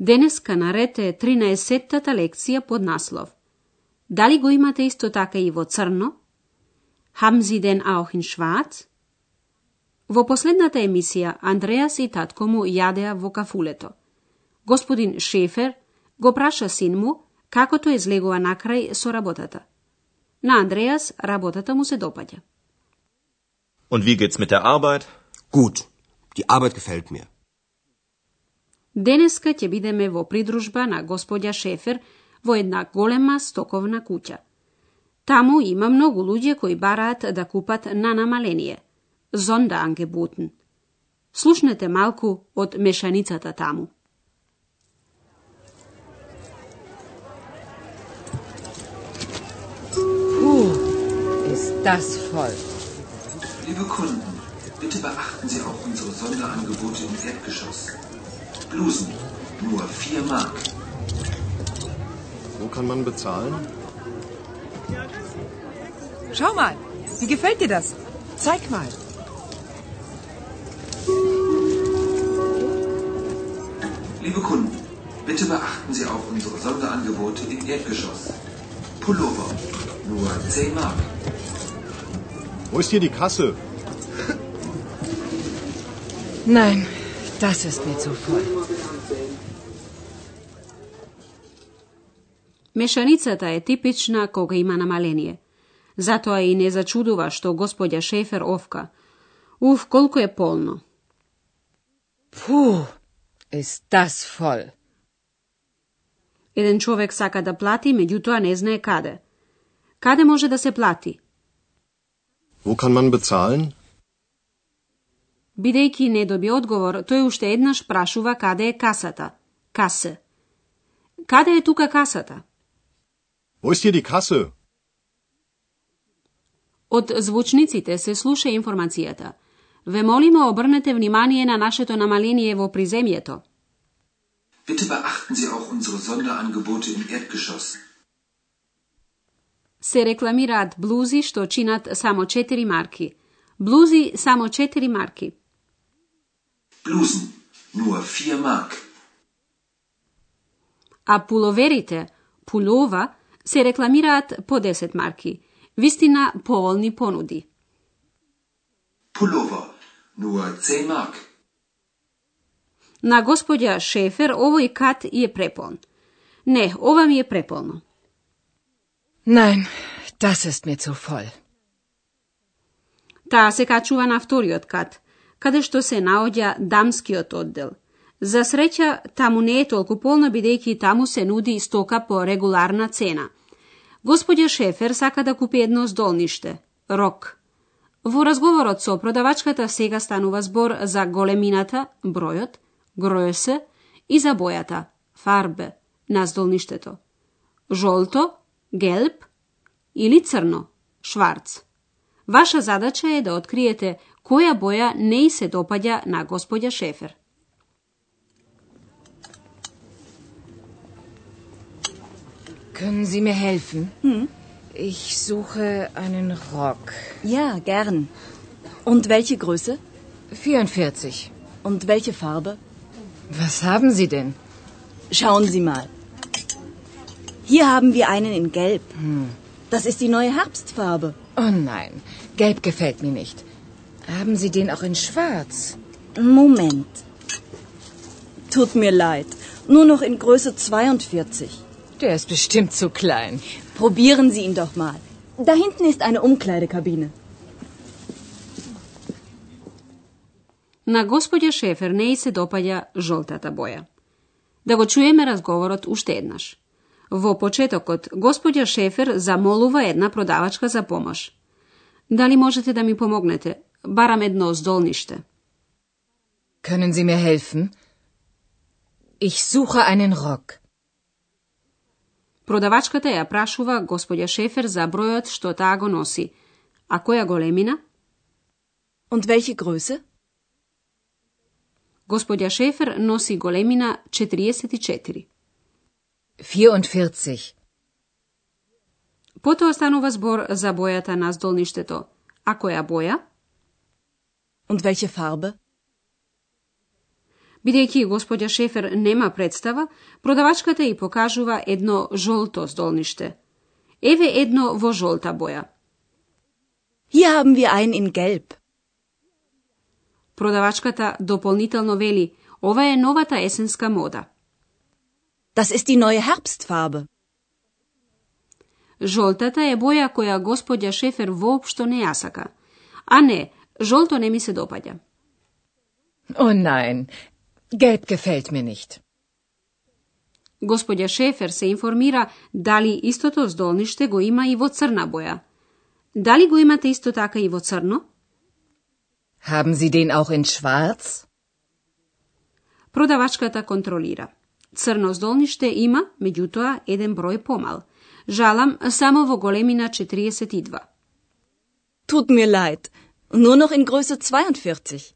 Денеска наред е 13-тата лекција под наслов Дали го имате исто така и во црно? Haben Sie denn auch in schwarz? Во последната емисија Андреас и татко му јадеа во кафулето. Господин Шефер го праша син му како тоа излегува накрај со работата. На Андреас работата му се допаѓа. Und wie geht's mit der Arbeit? Gut, die Arbeit gefällt mir. Денеска ќе бидеме во придружба на господја Шефер во една голема стоковна куќа. Таму има многу луѓе кои бараат да купат на намаление. Зонда ангебутен. Слушнете малку од мешаницата таму. Ist das voll. Liebe Kunden, bitte beachten Sie auch unsere Sonderangebote im Erdgeschoss. Blusen, nur 4 Mark. Wo kann man bezahlen? Schau mal, wie gefällt dir das? Zeig mal. Liebe Kunden, bitte beachten Sie auch unsere Sonderangebote im Erdgeschoss. Pullover, nur 10 Mark. Wo ist hier die Kasse? Nein, das ist mir zu voll. Мешаницата е типична кога има намаление. Затоа и не зачудува што господја Шефер овка. Уф, колку е полно. Puh, ist das voll. Еден човек сака да плати, меѓутоа не знае каде. Каде може да се плати? Wo kann man bezahlen? Бидејќи не доби одговор, тој уште еднаш прашува каде е касата. Касе. Каде е тука касата? Wo ist hier die Kasse? Од звучниците се слуша информацијата. Ве молиме обрнете внимание на нашето намаление во приземјето. Bitte beachten Sie auch unsere Sonderangebote im Erdgeschoss. Се рекламираат блузи што чинат само 4 марки. Блузи само 4 марки. Blusen, nur 4 Mark. А пуловерите, пулова, се рекламираат по 10 марки. Вистина поволни понуди. Pullover, nur 10 Mark. На господја Шефер овој кат е преполн. Не, ова ми е преполно. Nein, das ist mir zu voll. Таа се качува на вториот кат, каде што се наоѓа дамскиот оддел. За среќа, таму не е толку полно, бидејќи таму се нуди стока по регуларна цена. Господја Шефер сака да купи едно здолниште, рок. Во разговорот со продавачката сега станува збор за големината, бројот, гројосе и за бојата, фарбе, на здолништето. Жолто, гелб или црно, шварц. Ваша задача е да откриете koja boja ne se dopadja na gospođa Šefer. Können Sie mir helfen? Hm? Ich suche einen Rock. Ja, gern. Und welche Größe? 44. Und welche Farbe? Was haben Sie denn? Schauen Sie mal. Hier haben wir einen in Gelb. Hm. Das ist die neue Herbstfarbe. Oh nein, Gelb gefällt mir nicht. Haben Sie den auch in schwarz? Moment. Tut mir leid. Nur noch in Größe 42. Der ist bestimmt zu klein. Probieren Sie ihn doch mal. Da hinten ist eine Umkleidekabine. На господја Шефер не и се допаѓа жолтата боја. Да го чуеме разговорот уште еднаш. Во почетокот, господја Шефер замолува една продавачка за помош. Дали можете да ми помогнете? Барам едно здолниште. Können Sie mir helfen? Ich suche einen Rock. Продавачката ја прашува господја Шефер за бројот што таа го носи. А која големина? Und welche Größe? Господја Шефер носи големина 44. 44. Потоа станува збор за бојата на здолништето. А која боја? Und welche Farbe? Бидејќи господја Шефер нема представа, продавачката и покажува едно жолто здолниште. Еве едно во жолта боја. Hier haben wir einen in Gelb. Продавачката дополнително вели, ова е новата есенска мода. Das ist die neue Herbstfarbe. Жолтата е боја која господја Шефер воопшто не ја сака. А не, жолто не ми се допаѓа. Oh nein, gelb gefällt mir nicht. Господја Шефер се информира дали истото здолниште го има и во црна боја. Дали го имате исто така и во црно? Haben Sie den auch in schwarz? Продавачката контролира. Црно здолниште има, меѓутоа, еден број помал. Жалам, само во големина 42. Tut mir leid. Nur noch in Größe 42.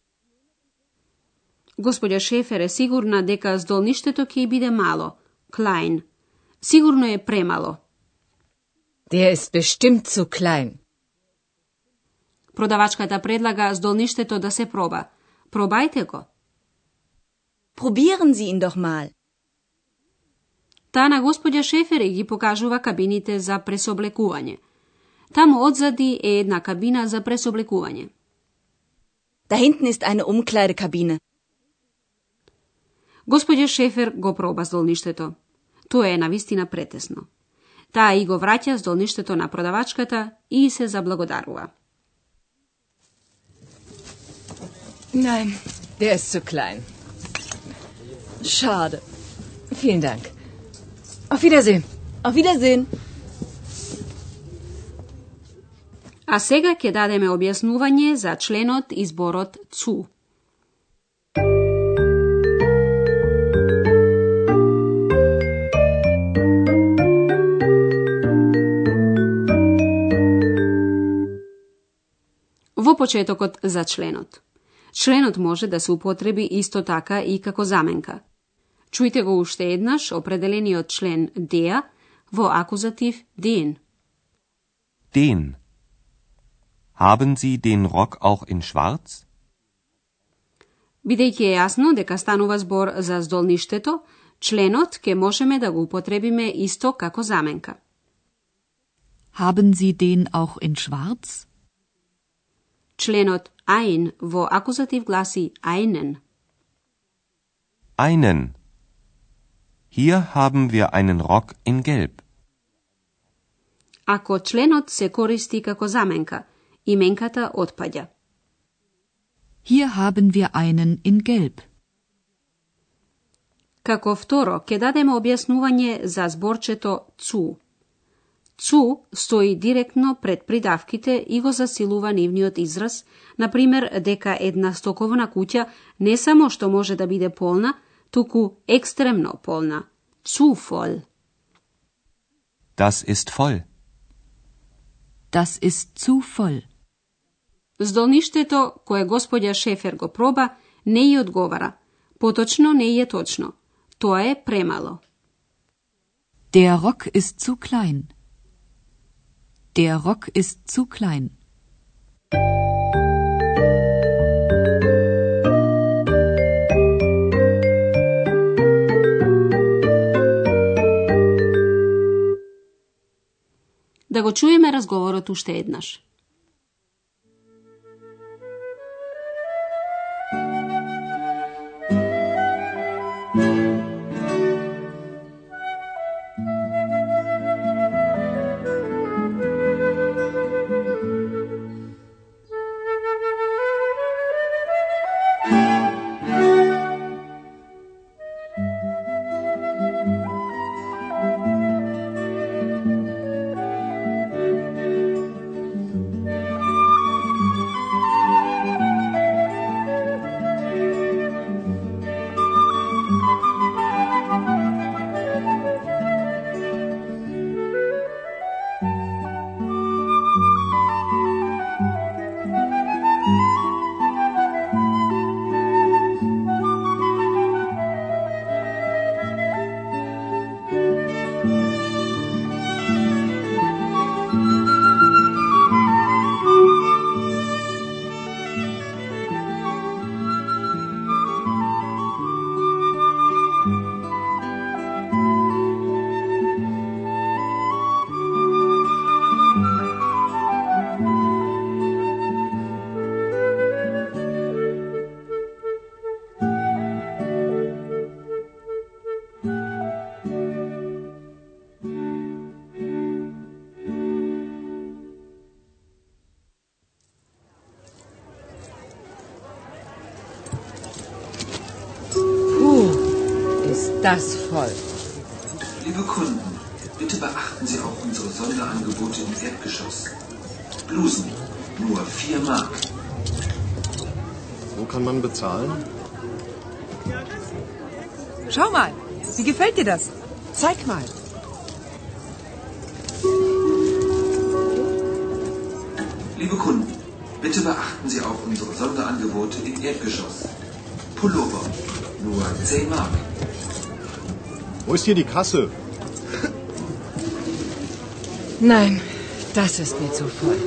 Господја Шефер е сигурна дека здолништето ќе биде мало, klein. Сигурно е премало. Der ist bestimmt zu klein. Продавачката предлага здолништето да се проба. Пробајте го. Probieren Sie ihn doch mal. Таа на господја Шефер ги покажува кабините за пресоблекување. Таму одзади е една кабина за пресоблекување. Da hinten ist eine Umkleidekabine. Господја Шефер го проба здолништето. Тоа е навистина претесно. Таа и го враќа здолништето на продавачката и се заблагодарува. Nein, der ist zu klein. Schade. Vielen Dank. Auf Wiedersehen. Auf Wiedersehen. А сега ќе дадеме објаснување за членот и зборот цу. Во почетокот за членот. Членот може да се употреби исто така и како заменка. Чујте го уште еднаш определениот член деа во акузатив Ден. Den. Haben Sie den Rock auch in schwarz? Бидејќи е јасно дека станува збор за здолништето, членот ке можеме да го употребиме исто како заменка. Haben Sie den auch in schwarz? Членот ein во акузатив гласи einen. Einen. Hier haben wir einen Rock in gelb. Ако членот се користи како заменка, именката отпаѓа. Hier haben wir einen in gelb. Како второ, ќе дадеме објаснување за зборчето цу. Цу стои директно пред придавките и го засилува нивниот израз, например дека една стоковна куќа не само што може да биде полна, туку екстремно полна. Zu voll. Das ist voll. Das ist zu voll. Здолништето кое господја Шефер го проба не ја одговара. Поточно не е точно. Тоа е премало. Der Rock ist zu klein. Der Rock ist zu klein. Да го чуеме разговорот уште еднаш. Das voll. Liebe Kunden, bitte beachten Sie auch unsere Sonderangebote im Erdgeschoss. Blusen, nur 4 Mark. Wo kann man bezahlen? Schau mal, wie gefällt dir das? Zeig mal. Liebe Kunden, bitte beachten Sie auch unsere Sonderangebote im Erdgeschoss. Pullover, nur 10 Mark. Wo ist hier die Kasse? Nein, das ist mir zu voll.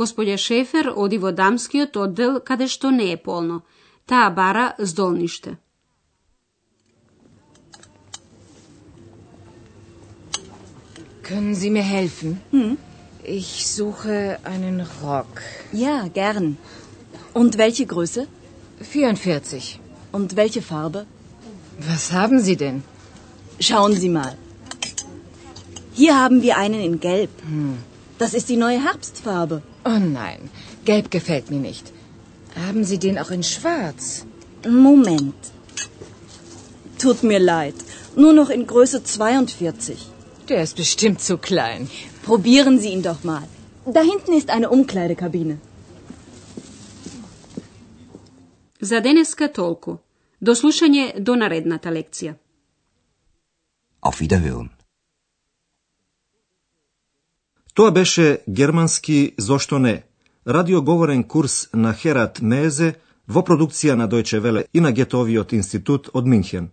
Господја Шефер оди во дамскиот оддел каде што не е полно. Таа бара здолниште. Können Sie mir helfen? Hm? Ich suche einen Rock. Ja, gern. Und welche Größe? 44. Und welche Farbe? Was haben Sie denn? Schauen Sie mal. Hier haben wir einen in Gelb. Das ist die neue Herbstfarbe. Oh nein, gelb gefällt mir nicht. Haben Sie den auch in schwarz? Moment. Tut mir leid. Nur noch in Größe 42. Der ist bestimmt zu klein. Probieren Sie ihn doch mal. Da hinten ist eine Umkleidekabine. За денеска толку. До слушање до наредната лекција. Auf Wiederhören. Тоа беше германски зошто не, радиоговорен курс на Херат Мезе во продукција на Дојче Веле и на Гетовиот институт од Минхен.